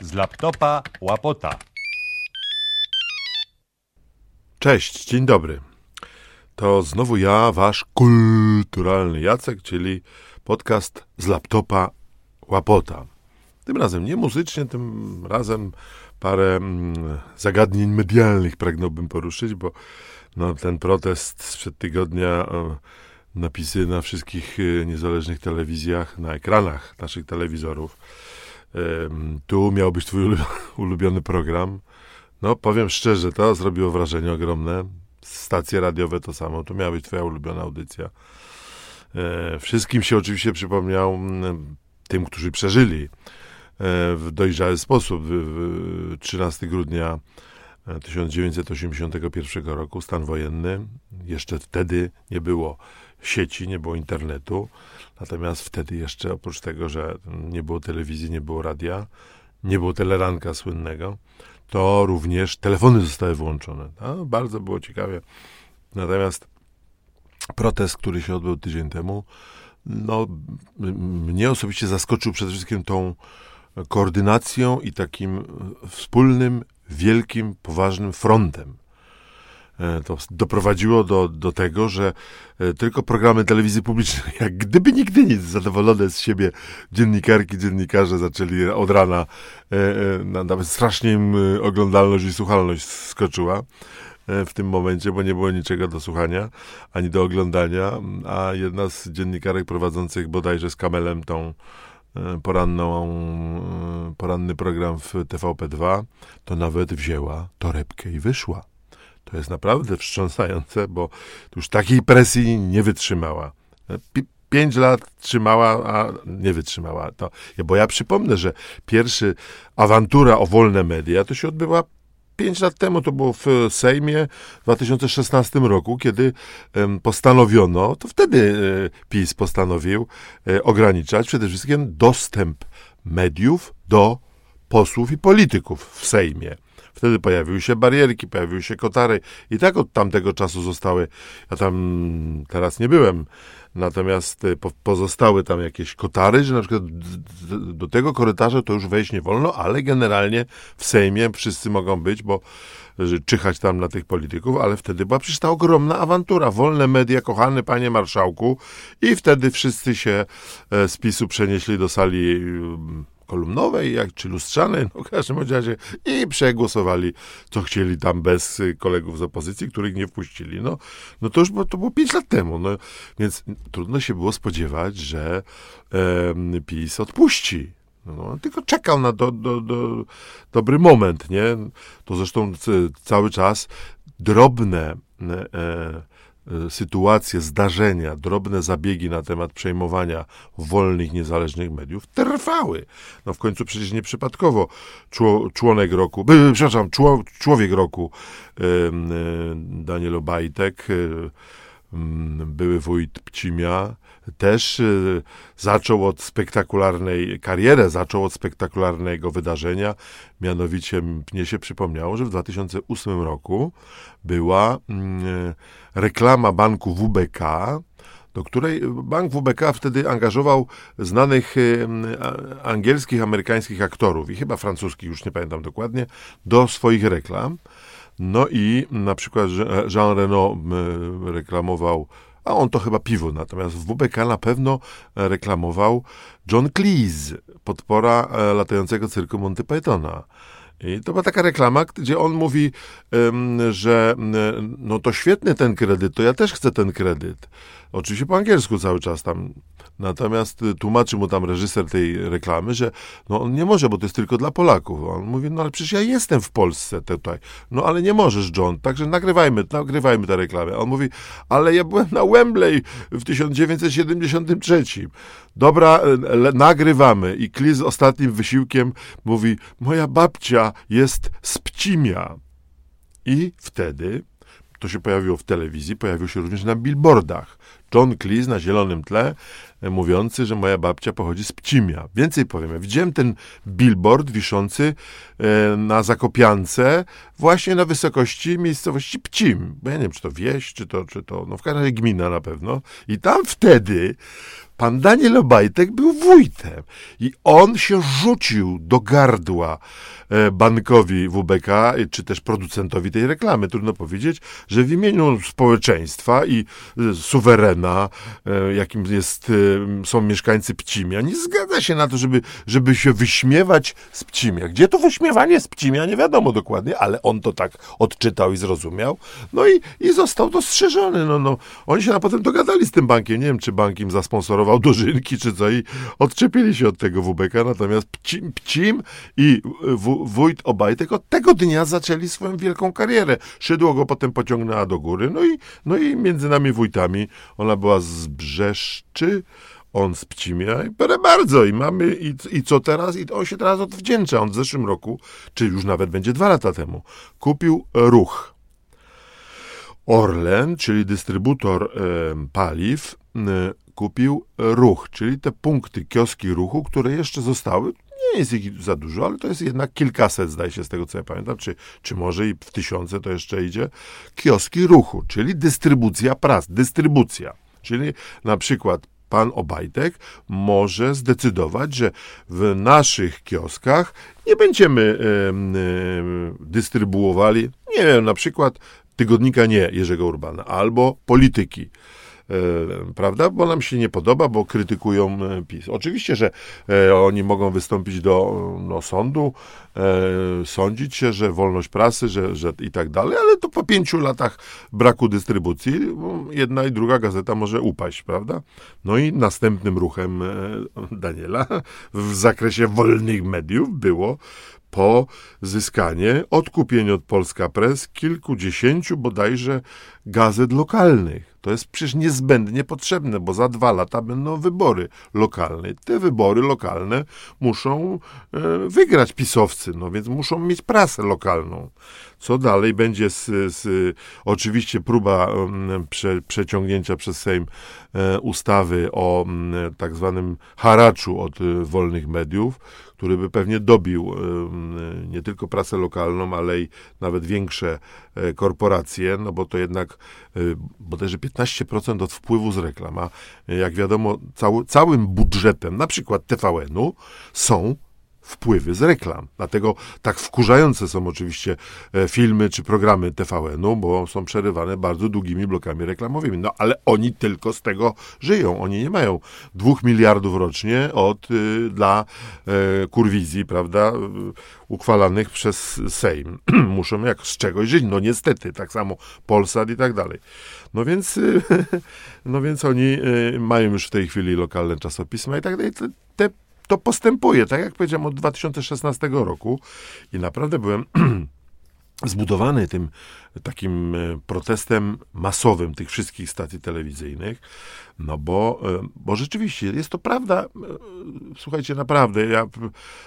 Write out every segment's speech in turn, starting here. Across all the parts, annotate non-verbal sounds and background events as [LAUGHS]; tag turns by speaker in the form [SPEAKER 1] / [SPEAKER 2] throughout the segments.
[SPEAKER 1] Z laptopa łapota.
[SPEAKER 2] Cześć, dzień dobry. To znowu ja, wasz kulturalny Jacek, czyli podcast z laptopa Łapota. Tym razem nie muzycznie, tym razem parę mm, zagadnień medialnych pragnąłbym poruszyć, bo no, ten protest sprzed tygodnia, e, napisy na wszystkich e, niezależnych telewizjach, na ekranach naszych telewizorów. E, tu miał być twój [LAUGHS] ulubiony, program. No, powiem szczerze, to zrobiło wrażenie ogromne. Stacje radiowe to samo, to miała być twoja ulubiona audycja. E, wszystkim się oczywiście przypomniał tym, którzy przeżyli e, w dojrzały sposób. W, w 13 grudnia 1981 roku, stan wojenny. Jeszcze wtedy nie było sieci, nie było internetu. Natomiast wtedy jeszcze, oprócz tego, że nie było telewizji, nie było radia, nie było teleranka słynnego, to również telefony zostały włączone. No, bardzo było ciekawie. Natomiast protest, który się odbył tydzień temu, no, mnie osobiście zaskoczył przede wszystkim tą koordynacją i takim wspólnym, wielkim, poważnym frontem. E, to doprowadziło do, do tego, że e, tylko programy telewizji publicznej, [LAUGHS] jak gdyby nigdy nic, zadowolone z siebie dziennikarki, dziennikarze zaczęli od rana, e, nawet strasznie im oglądalność i słuchalność skoczyła w tym momencie, bo nie było niczego do słuchania, ani do oglądania, a jedna z dziennikarek prowadzących bodajże z Kamelem tą poranną, poranny program w TVP2, to nawet wzięła torebkę i wyszła. To jest naprawdę wstrząsające, bo już takiej presji nie wytrzymała. Pięć lat trzymała, a nie wytrzymała. To, bo ja przypomnę, że pierwszy awantura o wolne media to się odbywa pięć lat temu, to było w Sejmie w 2016 roku, kiedy postanowiono, to wtedy e, PiS postanowił e, ograniczać przede wszystkim dostęp mediów do posłów i polityków w Sejmie. Wtedy pojawiły się barierki, pojawiły się kotary. I tak od tamtego czasu zostały, ja tam teraz nie byłem, natomiast y, pozostały tam jakieś kotary, że na przykład do tego korytarza to już wejść nie wolno, ale generalnie w Sejmie wszyscy mogą być, bo czyhać tam na tych polityków, ale wtedy była przecież ta ogromna awantura. Wolne media, kochany panie marszałku. I wtedy wszyscy się e, z PiSu przenieśli do sali kolumnowej, jak, czy lustrzanej, no w każdym razie i przegłosowali, co chcieli tam bez kolegów z opozycji, których nie wpuścili. No, no to już było, to było pięć lat temu, no, więc trudno się było spodziewać, że e, PiS odpuści. No, tylko czekał na do, do, do, dobry moment, nie? To zresztą cały czas drobne e, sytuacje, zdarzenia, drobne zabiegi na temat przejmowania wolnych, niezależnych mediów trwały. No w końcu przecież nieprzypadkowo członek roku, by, przepraszam, człowiek roku y, y, Daniel Obajtek, były wójt Pcimia, też y, zaczął od spektakularnej, karierę zaczął od spektakularnego wydarzenia, mianowicie mnie się przypomniało, że w 2008 roku była mm, reklama banku WBK, do której bank WBK wtedy angażował znanych y, angielskich, amerykańskich aktorów i chyba francuskich, już nie pamiętam dokładnie, do swoich reklam. No i na przykład Jean Reno reklamował a on to chyba piwo, natomiast w WBK na pewno reklamował John Cleese, podpora e, latającego cyrku Monty Pythona. I to była taka reklama, gdzie on mówi, że no to świetny ten kredyt, to ja też chcę ten kredyt. Oczywiście po angielsku cały czas tam. Natomiast y, tłumaczy mu tam reżyser tej reklamy, że no on nie może, bo to jest tylko dla Polaków. On mówi, no ale przecież ja jestem w Polsce tutaj. No ale nie możesz, John, także nagrywajmy, nagrywajmy tę reklamę. On mówi, ale ja byłem na Wembley w 1973. Dobra, le, nagrywamy. I Klis z ostatnim wysiłkiem mówi, moja babcia jest z Pcimia. I wtedy to się pojawiło w telewizji, pojawił się również na billboardach. John Cleese na zielonym tle, e, mówiący, że moja babcia pochodzi z Pcimia. Więcej powiem, widziałem ten billboard wiszący e, na Zakopiance, właśnie na wysokości miejscowości Pcim. Bo ja nie wiem, czy to wieś, czy to, czy to, no w każdym razie gmina na pewno. I tam wtedy pan Daniel Obajtek był wójtem i on się rzucił do gardła e, bankowi WBK, e, czy też producentowi tej reklamy. Trudno powiedzieć, że w imieniu społeczeństwa i e, suwerena, jakim jest, są mieszkańcy Pcimia, nie zgadza się na to, żeby, żeby się wyśmiewać z Pcimia. Gdzie to wyśmiewanie z Pcimia? Nie wiadomo dokładnie, ale on to tak odczytał i zrozumiał. No i, i został dostrzeżony. No, no. Oni się na potem dogadali z tym bankiem. Nie wiem, czy bank im zasponsorował dożynki, czy co i odczepili się od tego WBK. Natomiast Pcim, Pcim i w, wójt Obajtek od tego dnia zaczęli swoją wielką karierę. Szydło go potem pociągnęła do góry. No i, no i między nami wójtami ona była z Brzeszczy, on z Pcimia i proszę bardzo, i mamy, i, i co teraz? I on się teraz odwdzięcza. On w zeszłym roku, czy już nawet będzie dwa lata temu, kupił ruch. Orlen, czyli dystrybutor e, paliw, e, kupił ruch, czyli te punkty, kioski ruchu, które jeszcze zostały. Nie jest ich za dużo, ale to jest jednak kilkaset, zdaje się, z tego co ja pamiętam, czy, czy może i w tysiące to jeszcze idzie. Kioski ruchu, czyli dystrybucja prac, dystrybucja. Czyli na przykład pan Obajtek może zdecydować, że w naszych kioskach nie będziemy y, y, dystrybuowali, nie wiem, na przykład tygodnika nie Jerzego Urbana albo polityki. E, prawda? Bo nam się nie podoba, bo krytykują e, PiS. Oczywiście, że e, oni mogą wystąpić do no, sądu, sądzić się, że wolność prasy, że, że i tak dalej, ale to po pięciu latach braku dystrybucji jedna i druga gazeta może upaść, prawda? No i następnym ruchem Daniela w zakresie wolnych mediów było pozyskanie, odkupienie od Polska Press kilkudziesięciu bodajże gazet lokalnych. To jest przecież niezbędnie potrzebne, bo za dwa lata będą wybory lokalne. Te wybory lokalne muszą e, wygrać pisowcy, no więc muszą mieć prasę lokalną. Co dalej będzie z, z oczywiście próba prze, przeciągnięcia przez Sejm e, ustawy o tak zwanym haraczu od e, wolnych mediów, który by pewnie dobił nie tylko prasę lokalną, ale i nawet większe korporacje, no bo to jednak bodajże 15% od wpływu z reklam, a jak wiadomo cały, całym budżetem, na przykład TVN-u, są wpływy z reklam. Dlatego tak wkurzające są oczywiście e, filmy czy programy TVN-u, bo są przerywane bardzo długimi blokami reklamowymi. No ale oni tylko z tego żyją. Oni nie mają dwóch miliardów rocznie od y, dla y, kurwizji, prawda, y, uchwalanych przez Sejm. [CLEARS THROAT] Muszą jak z czegoś żyć. No niestety, tak samo Polsat i tak dalej. No więc, [LAUGHS] no więc oni mają już w tej chwili lokalne czasopisma i tak dalej. Te, te to postępuje, tak jak powiedziałem, od 2016 roku i naprawdę byłem [CLEARS THROAT] zbudowany tym takim e, protestem masowym tych wszystkich stacji telewizyjnych, no bo, e, bo rzeczywiście jest to prawda. E, słuchajcie, naprawdę, ja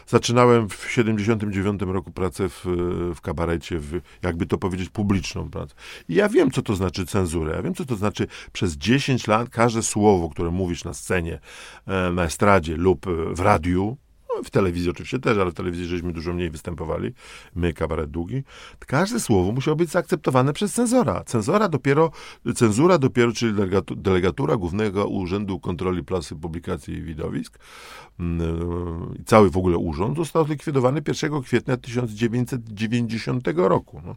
[SPEAKER 2] zaczynałem w 79 roku pracę w, w kabarecie, w, jakby to powiedzieć, publiczną pracę. I ja wiem, co to znaczy cenzurę. Ja wiem, co to znaczy przez 10 lat każde słowo, które mówisz na scenie, na estradzie lub w radiu, w telewizji oczywiście też, ale w telewizji żeśmy dużo mniej występowali, my, kabaret długi, każde słowo musiało być zaakceptowane przez cenzora. Cenzora dopiero, cenzura dopiero, czyli delegatura Głównego Urzędu Kontroli Prasy, Publikacji i Widowisk, mm, cały w ogóle urząd został zlikwidowany 1 kwietnia 1990 roku. No.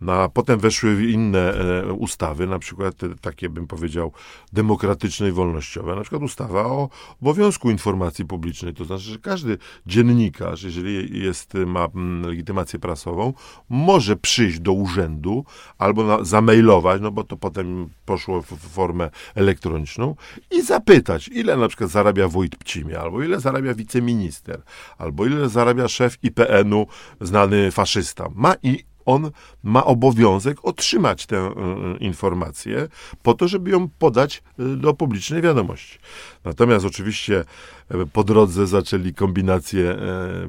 [SPEAKER 2] No, a potem weszły inne e, ustawy, na przykład takie bym powiedział demokratyczne i wolnościowe, na przykład ustawa o obowiązku informacji publicznej, to znaczy, że każdy dziennikarz, jeżeli jest, ma mm, legitymację prasową, może przyjść do urzędu albo na, zamailować, no bo to potem poszło w, w formę elektroniczną i zapytać, ile na przykład zarabia wójt Pcimia, albo ile zarabia wiceminister, albo ile zarabia szef IPN-u, znany faszysta. Ma i on ma obowiązek otrzymać tę y, informację po to, żeby ją podać y, do publicznej wiadomości. Natomiast oczywiście po drodze zaczęli kombinacje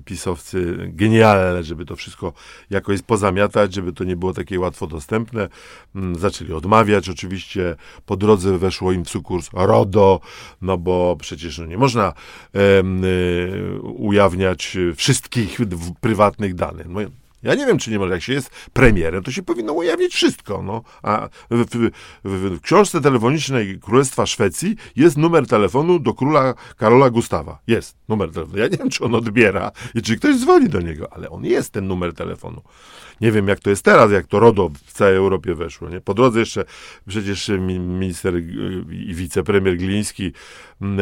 [SPEAKER 2] pisowcy genialne, żeby to wszystko jakoś pozamiatać, żeby to nie było takie łatwo dostępne. Mm, zaczęli odmawiać, oczywiście po drodze weszło im w sukurs RODO, no bo przecież no, nie można ujawniać wszystkich prywatnych danych. No, Ja nie wiem, czy nie może. Jak się jest premierem, to się powinno ujawnić wszystko. No. A w, w, w, w książce telefonicznej Królestwa Szwecji jest numer telefonu do króla Karola Gustawa. Jest numer telefonu. Ja nie wiem, czy on odbiera i czy ktoś dzwoni do niego, ale on jest ten numer telefonu. Nie wiem, jak to jest teraz, jak to RODO w całej Europie weszło. Nie? Po drodze jeszcze przecież minister i wicepremier Gliński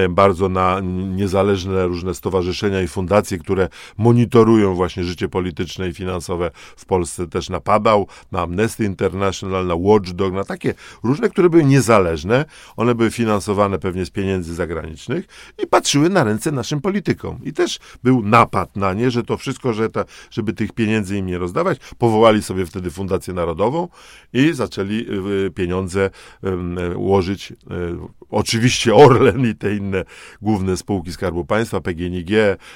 [SPEAKER 2] bardzo na niezależne różne stowarzyszenia i fundacje, które monitorują właśnie życie polityczne i finansowe w Polsce też napadał, na Amnesty International, na Watchdog, na takie różne, które były niezależne. One były finansowane pewnie z pieniędzy zagranicznych i patrzyły na ręce naszym politykom. I też był napad na nie, że to wszystko, że ta, żeby tych pieniędzy im nie rozdawać, powołali sobie wtedy Fundację Narodową i zaczęli y, pieniądze łożyć. Y, oczywiście Orlen i te inne główne spółki Skarbu Państwa, PGNiG,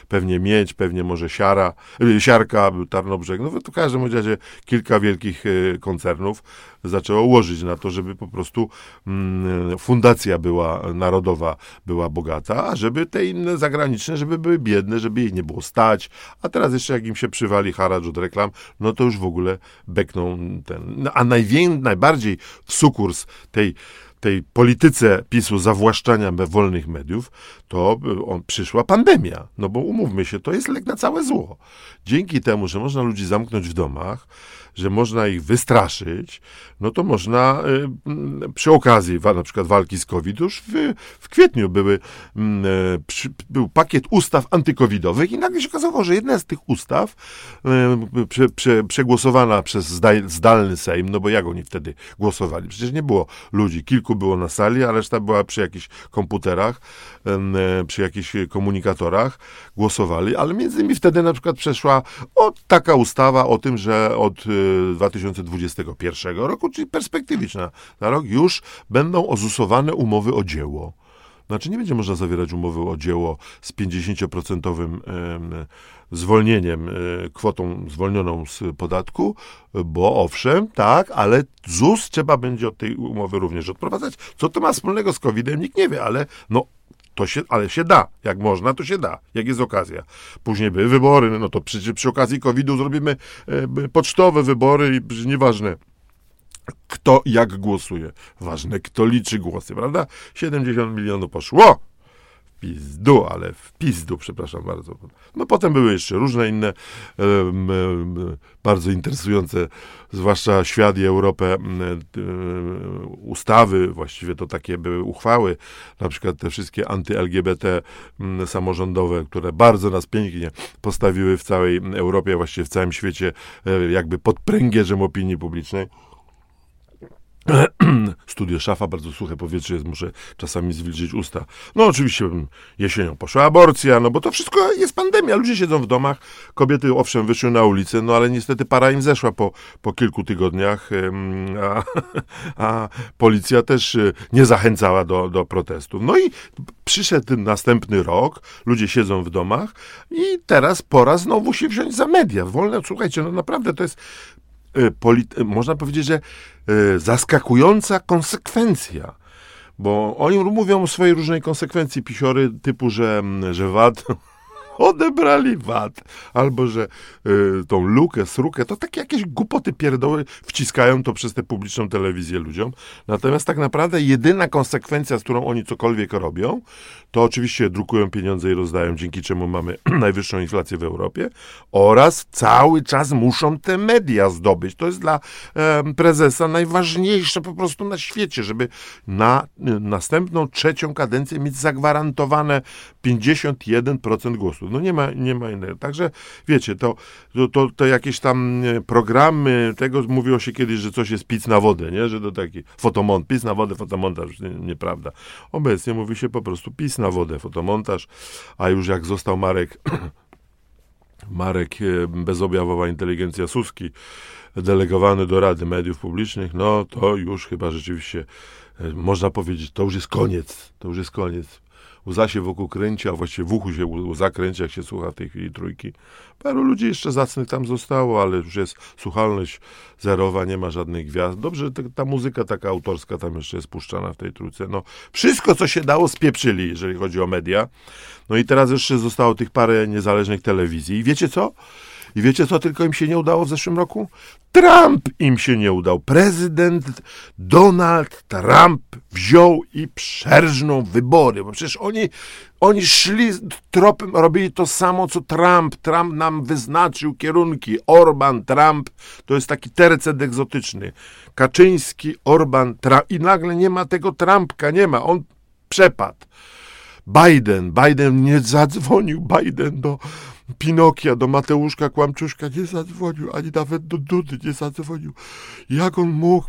[SPEAKER 2] pewnie Miedź, pewnie może Siara, y, Siarka, Tarnobrzeg, no w każdym razie kilka wielkich koncernów zaczęło łożyć na to, żeby po prostu mm, fundacja była narodowa, była bogata, a żeby te inne zagraniczne, żeby były biedne, żeby ich nie było stać, a teraz jeszcze jak im się przywali haracz od reklam, no to już w ogóle bekną ten. No, a najwię, najbardziej w sukurs tej tej polityce PiSu zawłaszczania wolnych mediów, to on, przyszła pandemia. No bo umówmy się, to jest lek na całe zło. Dzięki temu, że można ludzi zamknąć w domach, że można ich wystraszyć, no to można y, przy okazji na przykład walki z COVID, już w, w kwietniu były, mm, e, był pakiet ustaw antykowidowych i nagle się okazało, że jedna z tych ustaw y, prze, prze, przegłosowana przez zdalny Sejm, no bo jak oni wtedy głosowali? Przecież nie było ludzi, kilku było na sali, a reszta była przy jakichś komputerach, y, przy jakichś komunikatorach, głosowali, ale między innymi wtedy na przykład przeszła o, taka ustawa o tym, że od 2021 roku, czyli perspektywiczna na rok, już będą ozusowane umowy o dzieło. Znaczy nie będzie można zawierać umowy o dzieło z 50% zwolnieniem, e, kwotą zwolnioną z podatku, bo owszem, tak, ale ZUS trzeba będzie od tej umowy również odprowadzać. Co to ma wspólnego z COVID-em, nikt nie wie, ale no to się, ale się da. Jak można, to się da. Jak jest okazja. Później były wybory, no to przy, przy okazji COVID-u zrobimy e, pocztowe wybory i nieważne kto jak głosuje. Ważne, kto liczy głosy, prawda? 70 milionów poszło pizdu, ale w pizdu, przepraszam bardzo. No potem były jeszcze różne inne bardzo interesujące, zwłaszcza świat i Europę, um, ustawy, właściwie to takie były uchwały, na przykład te wszystkie anty-LGBT samorządowe, które bardzo nas pięknie postawiły w całej Europie, właściwie w całym świecie, e, jakby pod pręgierzem opinii publicznej. [CLEARS THROAT] Studio szafa, bardzo suche powietrze jest, muszę czasami zwilżyć usta. No oczywiście jesienią poszła aborcja, no bo to wszystko jest pandemia, ludzie siedzą w domach, kobiety owszem wyszły na ulicę, no ale niestety para im zeszła po, po kilku tygodniach, a, [LAUGHS] a policja też e, nie zachęcała do, do protestów. No i przyszedł następny rok, ludzie siedzą w domach i teraz pora znowu się wziąć za media. Wolne, słuchajcie, no naprawdę to jest można powiedzieć, że y, zaskakująca konsekwencja. Bo oni mówią o swojej różnej konsekwencji, pisiory typu, że, że VAT odebrali VAT, albo że y, tą lukę, srukę, to takie jakieś głupoty pierdoły wciskają to przez tę publiczną telewizję ludziom. Natomiast tak naprawdę jedyna konsekwencja, z którą oni cokolwiek robią, to oczywiście drukują pieniądze i rozdają, dzięki czemu mamy [CLEARS THROAT] najwyższą inflację w Europie oraz cały czas muszą te media zdobyć. To jest dla prezesa najważniejsze po prostu na świecie, żeby na y, następną, trzecią kadencję mieć zagwarantowane 51% głosów. No nie ma, nie ma innego. Także wiecie, to, to, to, to jakieś tam e, programy, tego mówiło się kiedyś, że coś jest pic na wodę, nie? Że to taki fotomont, pic na wodę, fotomontaż, nie, nieprawda. Obecnie mówi się po prostu pic na wodę, fotomontaż, a już jak został Marek [CLEARS THROAT] Marek e, bezobjawowa inteligencja Suski delegowany do Rady Mediów Publicznych, no to już chyba rzeczywiście e, można powiedzieć, to już jest koniec, to już jest koniec łza się wokół kręci, a właściwie w uchu się łza kręci, jak się słucha w tej chwili trójki. Paru ludzi jeszcze zacnych tam zostało, ale już jest słuchalność zerowa, nie ma żadnych gwiazd. Dobrze, ta, muzyka taka autorska tam jeszcze jest puszczana w tej trójce. No, wszystko, co się dało, spieprzyli, jeżeli chodzi o media. No i teraz jeszcze zostało tych parę niezależnych telewizji. I wiecie co? I wiecie, co tylko im się nie udało w zeszłym roku? Trump im się nie udał. Prezydent Donald Trump wziął i przerżnął wybory, bo przecież oni, oni szli tropem, robili to samo, co Trump. Trump nam wyznaczył kierunki. Orban, Trump, to jest taki tercet egzotyczny. Kaczyński, Orban, Trump. I nagle nie ma tego Trumpka, nie ma. On przepadł. Biden, Biden nie zadzwonił, Biden do Pinokia, do Mateuszka Kłamczuszka nie zadzwonił, ani nawet do Dudy nie zadzwonił. Jak on mógł,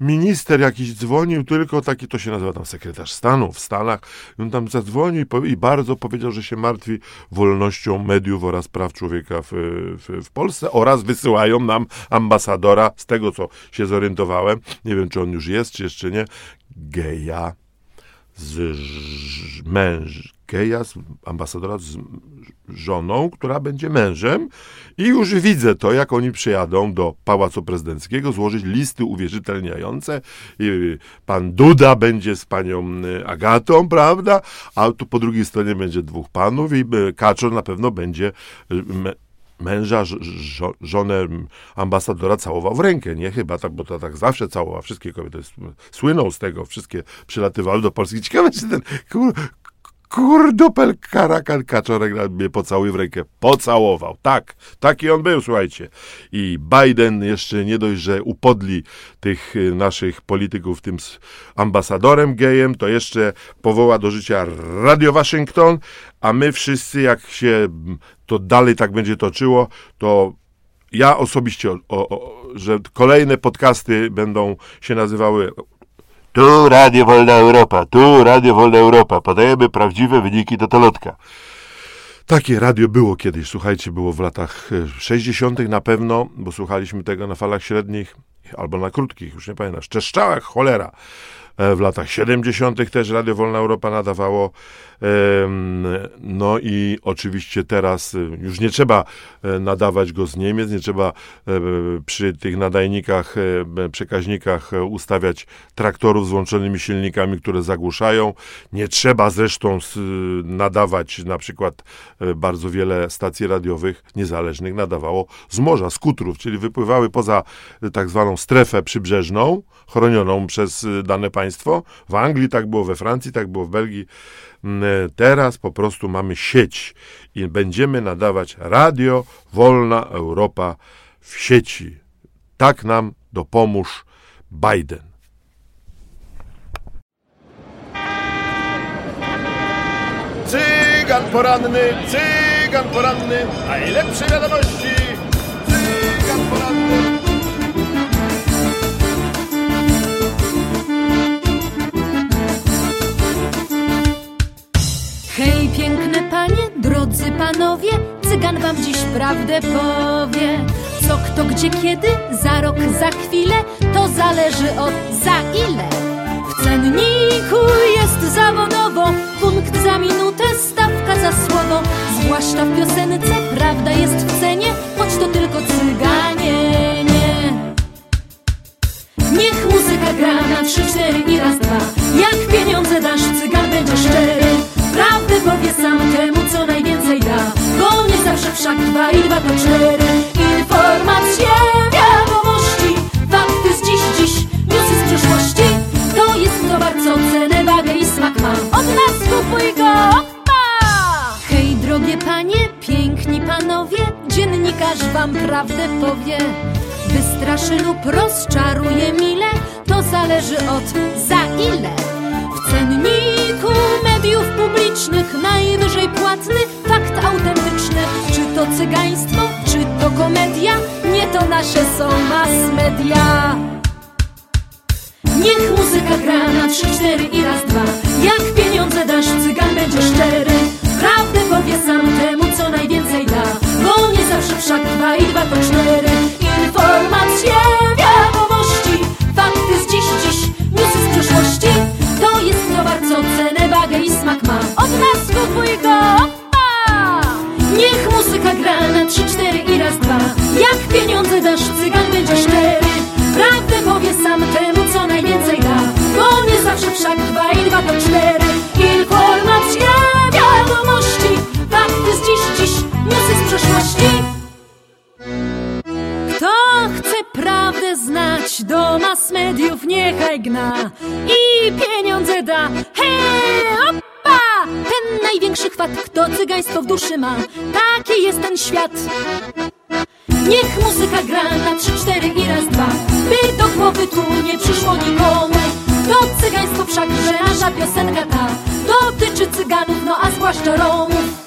[SPEAKER 2] minister jakiś dzwonił, tylko taki, to się nazywa tam sekretarz stanu w Stanach, on tam zadzwonił i bardzo powiedział, że się martwi wolnością mediów oraz praw człowieka w, w, w Polsce oraz wysyłają nam ambasadora, z tego co się zorientowałem, nie wiem czy on już jest, czy jeszcze nie, geja z męż, geja, z ambasadora z żoną, która będzie mężem. I już widzę to, jak oni przyjadą do Pałacu Prezydenckiego złożyć listy uwierzytelniające. I pan Duda będzie z panią y, Agatą, prawda, a tu po drugiej stronie będzie dwóch panów i y, Kaczor na pewno będzie męża, żonę ambasadora całował w rękę, nie? Chyba tak, bo to tak zawsze całował. Wszystkie kobiety słyną z tego, wszystkie przylatywały do Polski. Ciekawe, czy ten kur, kurdupel karakan kaczorek mnie pocałuje w rękę. Pocałował. Tak, taki on był, słuchajcie. I Biden jeszcze nie dość, że upodli tych y, naszych polityków tym ambasadorem gejem, to jeszcze powoła do życia Radio Waszyngton, a my wszyscy, jak się to dalej tak będzie toczyło, to ja osobiście, o, o, że kolejne podcasty będą się nazywały tu Radio Wolna Europa, tu Radio Wolna Europa. Podajemy prawdziwe wyniki Totolotka. Takie radio było kiedyś, słuchajcie, było w latach 60. na pewno, bo słuchaliśmy tego na falach średnich albo na krótkich, już nie pamiętam, czeszczałach, cholera. E, w latach 70. też Radio Wolna Europa nadawało. No i oczywiście teraz y, już nie trzeba e, nadawać go z Niemiec, nie trzeba e, przy tych nadajnikach, przekaźnikach ustawiać traktorów z włączonymi silnikami, które zagłuszają. Nie trzeba zresztą nadawać na przykład bardzo wiele stacji radiowych niezależnych nadawało z morza, z kutrów, czyli wypływały poza tak zwaną strefę przybrzeżną, chronioną przez dane państwo. W Anglii tak było, we Francji tak było, w Belgii. Mm, e, teraz po prostu mamy sieć i będziemy nadawać radio Wolna Europa w sieci. Tak nam dopomóż Biden.
[SPEAKER 3] Cygan poranny, cygan poranny, najlepsze wiadomości. Cygan
[SPEAKER 4] wam dziś prawdę powie. Co, kto, gdzie, kiedy, za rok, za chwilę, to zależy od za ile. W cenniku jest zawodowo, punkt za minutę, stawka za słowo. Zwłaszcza w piosence prawda jest w cenie, choć to tylko cyganie, nie. Niech muzyka gra na trzy, cztery i raz, dwa. Jak pieniądze dasz, cygan będzie szczery. Prawdę wszak dwa i dwa to cztery. Informacje, wiadomości. Fakty z dziś, dziś, newsy z przeszłości. To jest towar, co cenę, wagę i smak ma. Od nas kupuj go, ma! Hej, drogie panie, piękni panowie. Dziennikarz wam prawdę powie. Wystraszy lub rozczaruje mile To zależy od za ile. W cenniku mediów publicznych najwyżej płatny cygaństwo, czy to komedia? Nie to nasze są mass media. Niech muzyka gra na trzy, cztery i raz, dwa. Jak pieniądze dasz, cygan będzie szczery. Prawdę powie sam temu, co najwięcej da. Bo nie zawsze wszak dwa i dwa to cztery. Informacje, wiadomości, fakty z dziś, dziś, newsy z przeszłości. To jest towar, co cenę, wagę i smak ma Od nas kupuj go! Niech muzyka gra na trzy, cztery i raz, dwa. Jak pieniądze dasz, cygan będzie szczery Prawdę powie sam temu, co najwięcej da. Bo nie zawsze wszak dwa i dwa to cztery. Informacja, wiadomości. Fakty z dziś, dziś, newsy z przeszłości. Kto chce prawdę znać Do mas mediów niechaj gna. I pieniądze da. Hej, op! Największy chwat, kto cygaństwo w duszy ma, taki jest ten świat. Niech muzyka gra na trzy, cztery i raz, dwa. By do głowy tu nie przyszło nikomu. To cygaństwo wszak, że nasza piosenka ta Dotyczy cyganów, no a zwłaszcza Romów